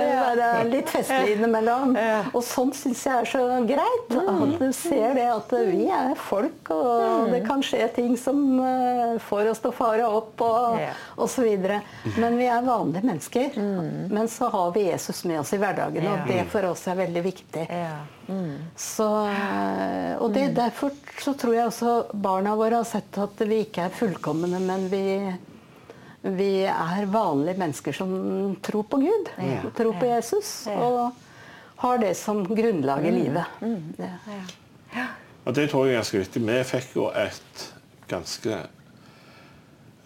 være litt festlig innimellom. Og sånn syns jeg er så greit. At du ser det at vi er folk, og det kan skje ting som eh, får oss til å fare opp og, og så videre. Men vi er vanlige mennesker. Men så har vi Jesus med oss i hverdagen, og det for oss er veldig viktig. Ja. Så, eh, og det, derfor så tror jeg også barna våre har sett at vi ikke er fullkomne, men vi, vi er vanlige mennesker som tror på Gud. Ja. Tror på Jesus. Og har det som grunnlag i livet. ja Og det tror jeg er ganske viktig. Vi fikk jo et ganske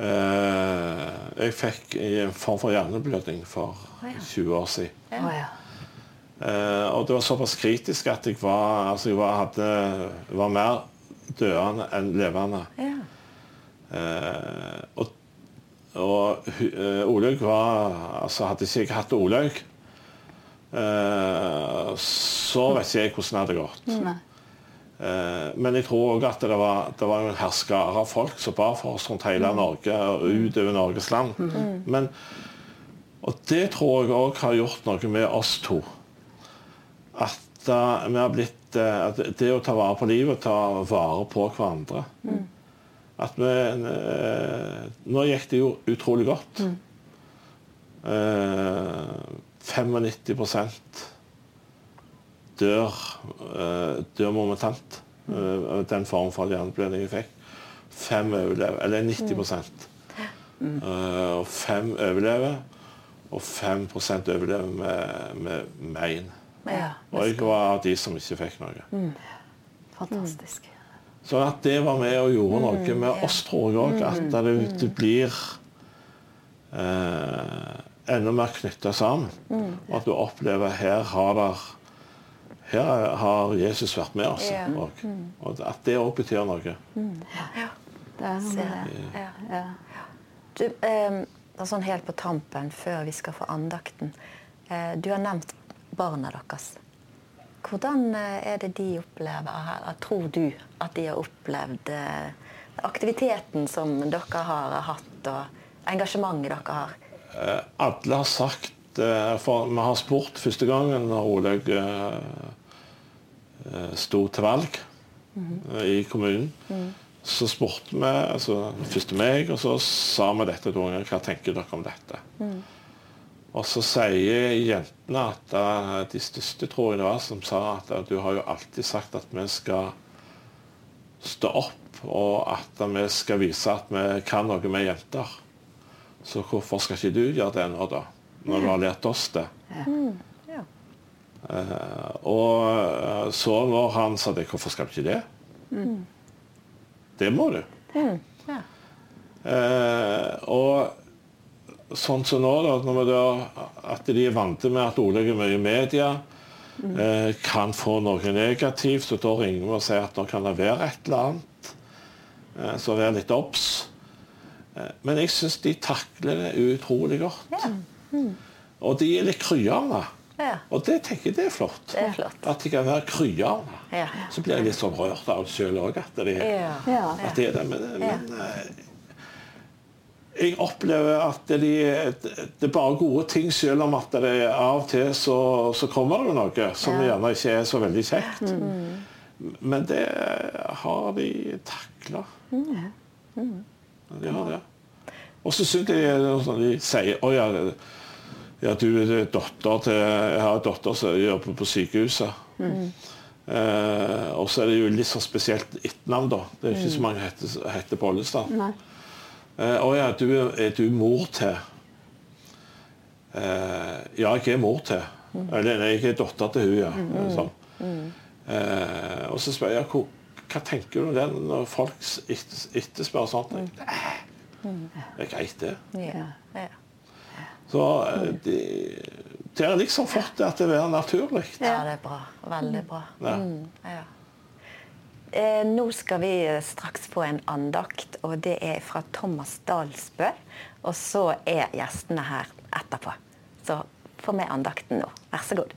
eh, Jeg fikk i en form for hjerneblødning for 20 år siden. Å, ja. Eh, og det var såpass kritisk at jeg var, altså jeg var, hadde, var mer døende enn levende. Ja. Uh, og og eh, Olaug var altså Hadde ikke jeg hatt Olaug, uh, så vet ikke jeg hvordan det hadde gått. Men jeg tror òg at det var, det var en herskare av folk som bar for oss rundt hele Norge og utover Norges land. Men, og det tror jeg òg har gjort noe med oss to. At eh, vi har blitt eh, at Det å ta vare på livet, og ta vare på hverandre. At vi eh, Nå gikk det jo utrolig godt. Eh, 95% dør, eh, dør momentant. Mm. den form for hjerneblødning jeg fikk. Fem overlever, eller 90 Eh, Og fem overlever, og 5% overlever med, med mein. Ja. Og jeg var av de som ikke fikk noe. Fantastisk. Så at det var med og gjorde noe med oss, tror jeg òg. At det, det blir eh, enda mer knytta sammen. Og at du opplever her har der her har Jesus vært med oss. Og, og at det òg betyr noe. Ja. Det er noe med det. det. Ja. Ja. Du, eh, sånn helt på tampen, før vi skal få andakten. Eh, du har nevnt barna deres. Hvordan eh, er det de opplever her? Tror du at de har opplevd eh, aktiviteten som dere har hatt, og engasjementet dere har? Eh, alle har sagt For vi har spurt første gangen når Olaug sto til valg eh, i kommunen. Så spurte vi altså, først meg, og så sa vi dette til ungene. Hva tenker dere om dette? Og så sier jentene at eh, de største, tror jeg det var, som sa at eh, du har jo alltid sagt at vi skal stå opp, og at vi skal vise at vi kan noe med jenter. Så hvorfor skal ikke du gjøre det nå, da? Når du har lært oss det. Ja. Uh, og så når han sa det, hvorfor skal du ikke det? Det må du. Ja. Uh, og sånn som nå, da, når vi da, at de er vant med at Olaug er mye i media, eh, kan få noe negativt, og da ringer vi og sier at nå kan det være et eller annet. Eh, så vær litt obs. Eh, men jeg syns de takler det utrolig godt. Ja. Mm. Og de er litt kryende. Ja. Og det tenker jeg det er flott. Det er flott. At de kan være kryende. Ja. Så blir jeg litt sånn rørt av det sjøl òg, de- at det er det. Men, men eh, jeg opplever at det, det er bare gode ting, selv om at det av og til så, så kommer det noe som Ja. gjerne ikke er så veldig kjekt. Men det har de takla. De har det. Og så syns jeg er sånn de sier Å ja, ja, du er datter til Jeg har en datter som jobber på sykehuset. Eh, og så er det jo litt så spesielt etternavn, da. Det er ikke så mange heter, heter Bollestad. Eh, Å ja, du, er du mor til eh, Ja, jeg er mor til. Eller nei, jeg er datter til hun, ja. Sånn. Eh, og så spør jeg hva, hva tenker du om det når folk etter, etterspør sånt. Det er greit, det. Ja. Ja. Så de, de har liksom fått det til å være naturlig. ja, det er bra. Veldig bra. Ja. Eh, nå skal vi straks få en andakt, og det er fra Thomas Dalsbø. Og så er gjestene her etterpå. Så få med andakten nå. Vær så god.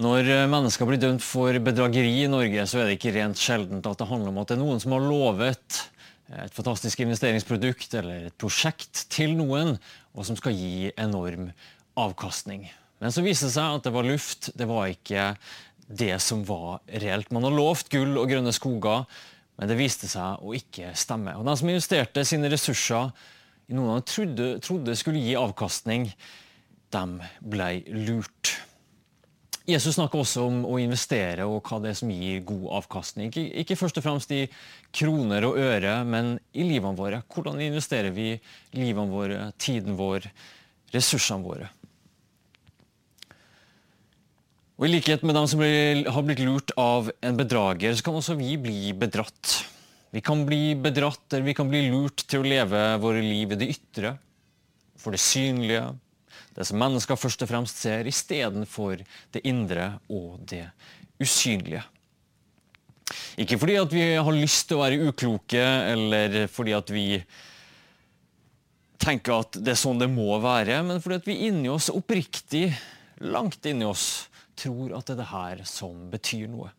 Når eh, mennesker blir dømt for bedrageri i Norge, så er det ikke rent sjeldent at det handler om at det er noen som har lovet et fantastisk investeringsprodukt eller et prosjekt til noen, og som skal gi enorm avkastning. Men så viste det seg at det var luft, det var ikke det som var reelt. Man har lovt gull og grønne skoger, men det viste seg å ikke stemme. Og De som investerte sine ressurser i noe de trodde, trodde skulle gi avkastning, de ble lurt. Jesus snakker også om å investere og hva det er som gir god avkastning. Ikke, ikke først og fremst i kroner og øre, men i livene våre. Hvordan investerer vi livene våre, tiden vår, ressursene våre? Og I likhet med dem som blir, har blitt lurt av en bedrager, så kan også vi bli bedratt. Vi kan bli bedratt, eller vi kan bli lurt til å leve våre liv i det ytre, for det synlige, det som mennesker først og fremst ser, istedenfor det indre og det usynlige. Ikke fordi at vi har lyst til å være ukloke, eller fordi at vi tenker at det er sånn det må være, men fordi at vi inni oss oppriktig, langt inni oss, tror at det er det her som betyr noe.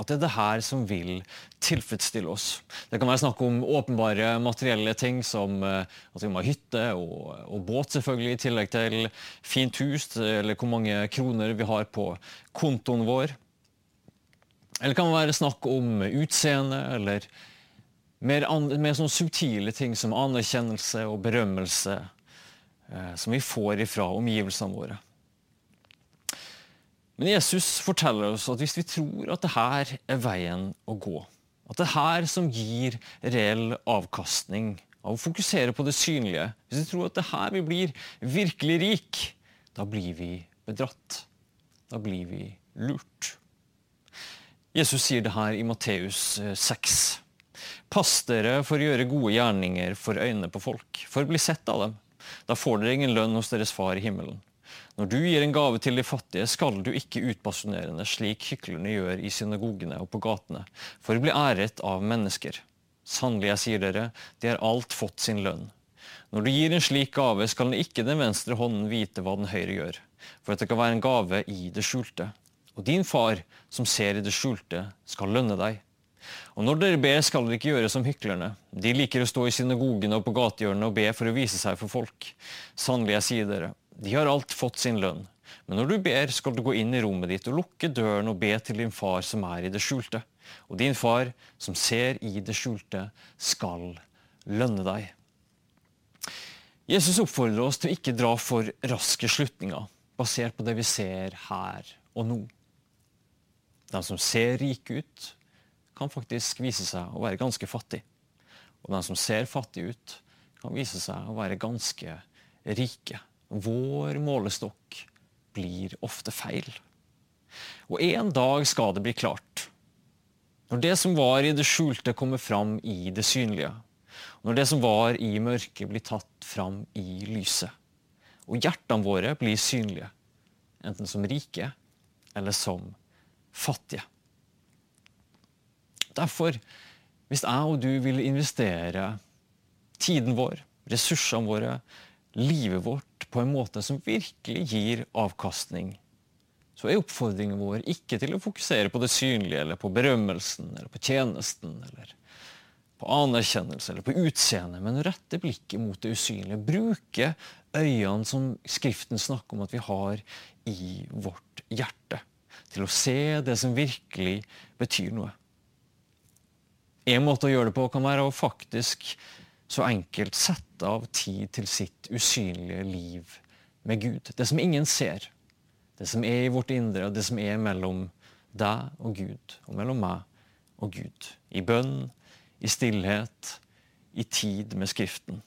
At det er det her som vil tilfredsstille oss. Det kan være snakk om åpenbare materielle ting som eh, at vi må ha hytte og, og båt, selvfølgelig, i tillegg til fint hus, eller hvor mange kroner vi har på kontoen vår. Eller det kan være snakk om utseende, eller mer, mer sånn subtile ting som anerkjennelse og berømmelse eh, som vi får ifra omgivelsene våre. Men Jesus forteller oss at hvis vi tror at det her er veien å gå, at det er her som gir reell avkastning av å fokusere på det synlige, hvis vi tror at det her vi blir virkelig rik, da blir vi bedratt. Da blir vi lurt. Jesus sier det her i Matteus 6. Pass dere for å gjøre gode gjerninger for øynene på folk, for å bli sett av dem. Da får dere ingen lønn hos deres far i himmelen. Når du gir en gave til de fattige, skal du ikke utbasunerende, slik hyklerne gjør i synagogene og på gatene, for å bli æret av mennesker. Sannelig, jeg sier dere, de har alt fått sin lønn. Når du gir en slik gave, skal ikke den venstre hånden vite hva den høyre gjør, for at det kan være en gave i det skjulte. Og din far, som ser i det skjulte, skal lønne deg. Og når dere ber, skal dere ikke gjøre som hyklerne. De liker å stå i synagogene og på gatehjørnene og be for å vise seg for folk. Sannelig, jeg sier dere, de har alt fått sin lønn. Men når du ber, skal du gå inn i rommet ditt og lukke døren og be til din far som er i det skjulte. Og din far, som ser i det skjulte, skal lønne deg. Jesus oppfordrer oss til å ikke dra for raske slutninger basert på det vi ser her og nå. De som ser rike ut, kan faktisk vise seg å være ganske fattig. Og de som ser fattige ut, kan vise seg å være ganske rike. Vår målestokk blir ofte feil. Og en dag skal det bli klart. Når det som var i det skjulte, kommer fram i det synlige. Når det som var i mørket, blir tatt fram i lyset. Og hjertene våre blir synlige, enten som rike eller som fattige. Derfor, hvis jeg og du vil investere tiden vår, ressursene våre, livet vårt på en måte som virkelig gir avkastning, så er oppfordringen vår ikke til å fokusere på det synlige eller på berømmelsen eller på tjenesten eller på anerkjennelse eller på utseende, men rette blikket mot det usynlige. Bruke øynene som Skriften snakker om at vi har i vårt hjerte, til å se det som virkelig betyr noe. En måte å gjøre det på kan være å faktisk så enkelt sette av tid til sitt usynlige liv med Gud. Det som ingen ser. Det som er i vårt indre, og det som er mellom deg og Gud, og mellom meg og Gud. I bønn, i stillhet, i tid med Skriften.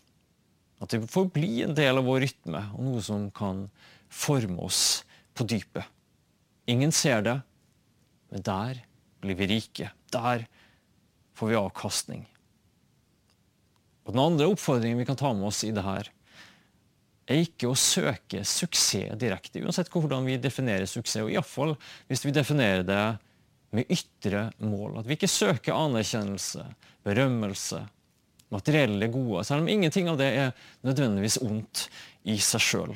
At det får bli en del av vår rytme, og noe som kan forme oss på dypet. Ingen ser det, men der blir vi rike. Der får vi avkastning. Og Den andre oppfordringen vi kan ta med oss i det her, er ikke å søke suksess direkte, uansett hvordan vi definerer suksess. Og iallfall hvis vi definerer det med ytre mål. At vi ikke søker anerkjennelse, berømmelse, materielle gode, selv om ingenting av det er nødvendigvis ondt i seg sjøl.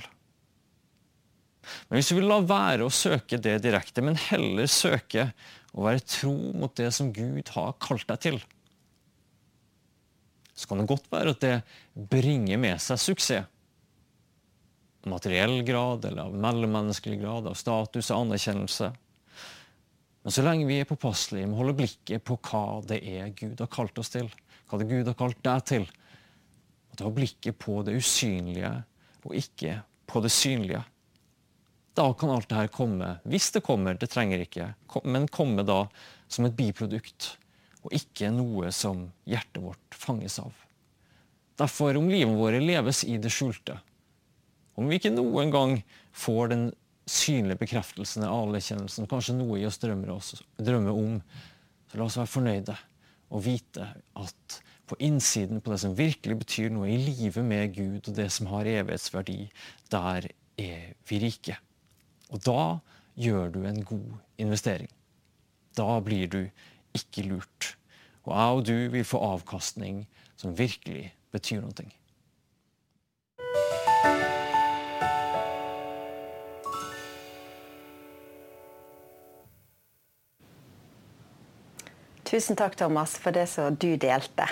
Men hvis vi vil la være å søke det direkte, men heller søke å være tro mot det som Gud har kalt deg til, så kan det godt være at det bringer med seg suksess. Materiell grad eller av mellommenneskelig grad, av status og anerkjennelse. Men så lenge vi er påpasselige med å holde blikket på hva det er Gud har kalt oss til, hva det Gud har kalt deg til, og ha blikket på det usynlige og ikke på det synlige, da kan alt det her komme, hvis det kommer, det trenger ikke, men komme da som et biprodukt og ikke noe som hjertet vårt fanges av. Derfor, om livet vårt leves i det skjulte, om vi ikke noen gang får den synlige bekreftelsen av anerkjennelsen, kanskje noe i oss drømmer, oss drømmer om, så la oss være fornøyde og vite at på innsiden, på det som virkelig betyr noe i livet med Gud, og det som har evighetsverdi, der er vi rike. Og da gjør du en god investering. Da blir du ikke lurt. Og jeg og du vil få avkastning som virkelig betyr noe. Tusen takk, Thomas, for det som du delte.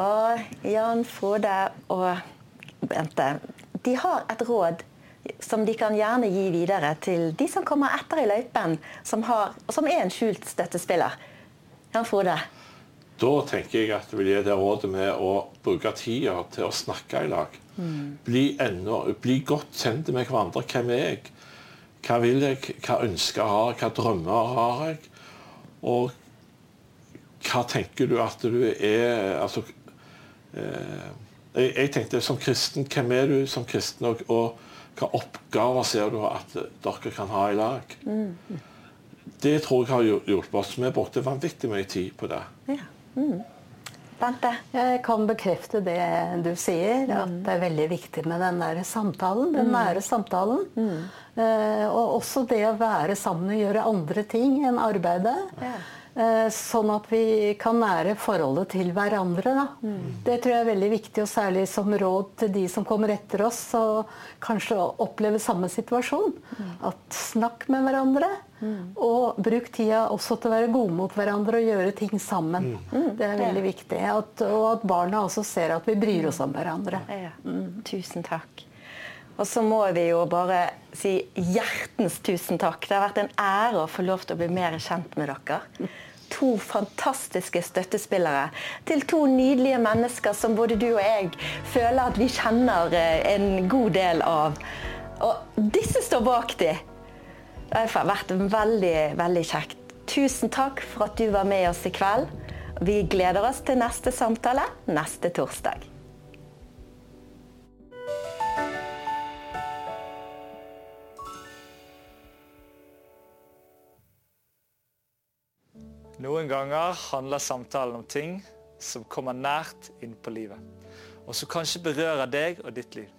Og Jan Frode og Bente, de har et råd som de kan gjerne gi videre til de som kommer etter i løypen, som, har, som er en skjult støttespiller. Jan Frode? Da tenker jeg at jeg vil gi det rådet med å bruke tida til å snakke i lag. Mm. Bli, enda, bli, godt kjent med hverandre. Hvem er jeg? Hva vil jeg? Hva ønsker har jeg? Hva drømmer har jeg? Og hva tenker du at du er altså, eh, jeg, jeg, tenkte som kristen, hvem er du som kristen? Og, og hva oppgaver ser du at dere kan ha i lag? Mm. Det tror jeg har hjulpet oss. Vi brukte vanvittig mye tid på det. Mm. Bente? Jeg kan bekrefte det du sier, at mm. det er veldig viktig med den nære samtalen. Den mm. nære samtalen. Mm. Eh, og også det å være sammen og gjøre andre ting enn arbeidet. Ja. Eh, sånn at vi kan nære forholdet til hverandre. Mm. Det tror jeg er veldig viktig, og særlig som råd til de som kommer etter oss og kanskje opplever samme situasjon. Mm. At snakk med hverandre, mm. og bruk tida også til å være gode mot hverandre og gjøre ting sammen. Mm. Mm. Det er veldig viktig. At, og at barna også ser at vi bryr oss om hverandre. Ja. Tusen takk. Og så må vi jo bare si hjertens tusen takk. Det har vært en ære å få lov til å bli mer kjent med dere to fantastiske støttespillere til to nydelige mennesker som både du og jeg føler at vi kjenner eh, en god del av. Og disse står bak de. Det har vært veldig, veldig kjekt. Tusen takk for at du var med oss i kveld. Vi gleder oss til neste samtale neste torsdag. Noen ganger handler samtalen om ting som kommer nært inn på livet, og som kanskje berører deg og ditt liv.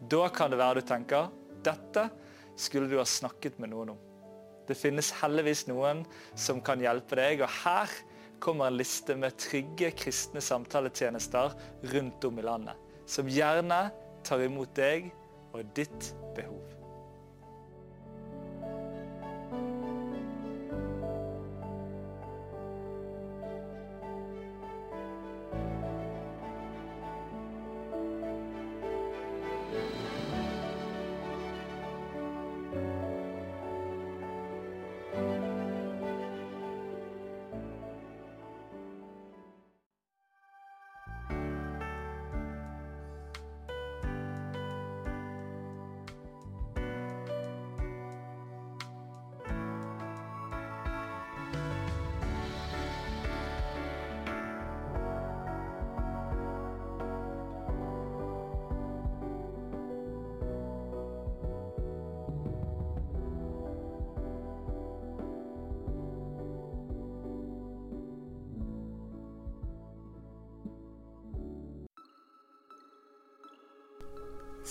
Da kan det være du tenker dette skulle du ha snakket med noen om. Det finnes heldigvis noen som kan hjelpe deg, og her kommer en liste med trygge kristne samtaletjenester rundt om i landet, som gjerne tar imot deg og ditt behov.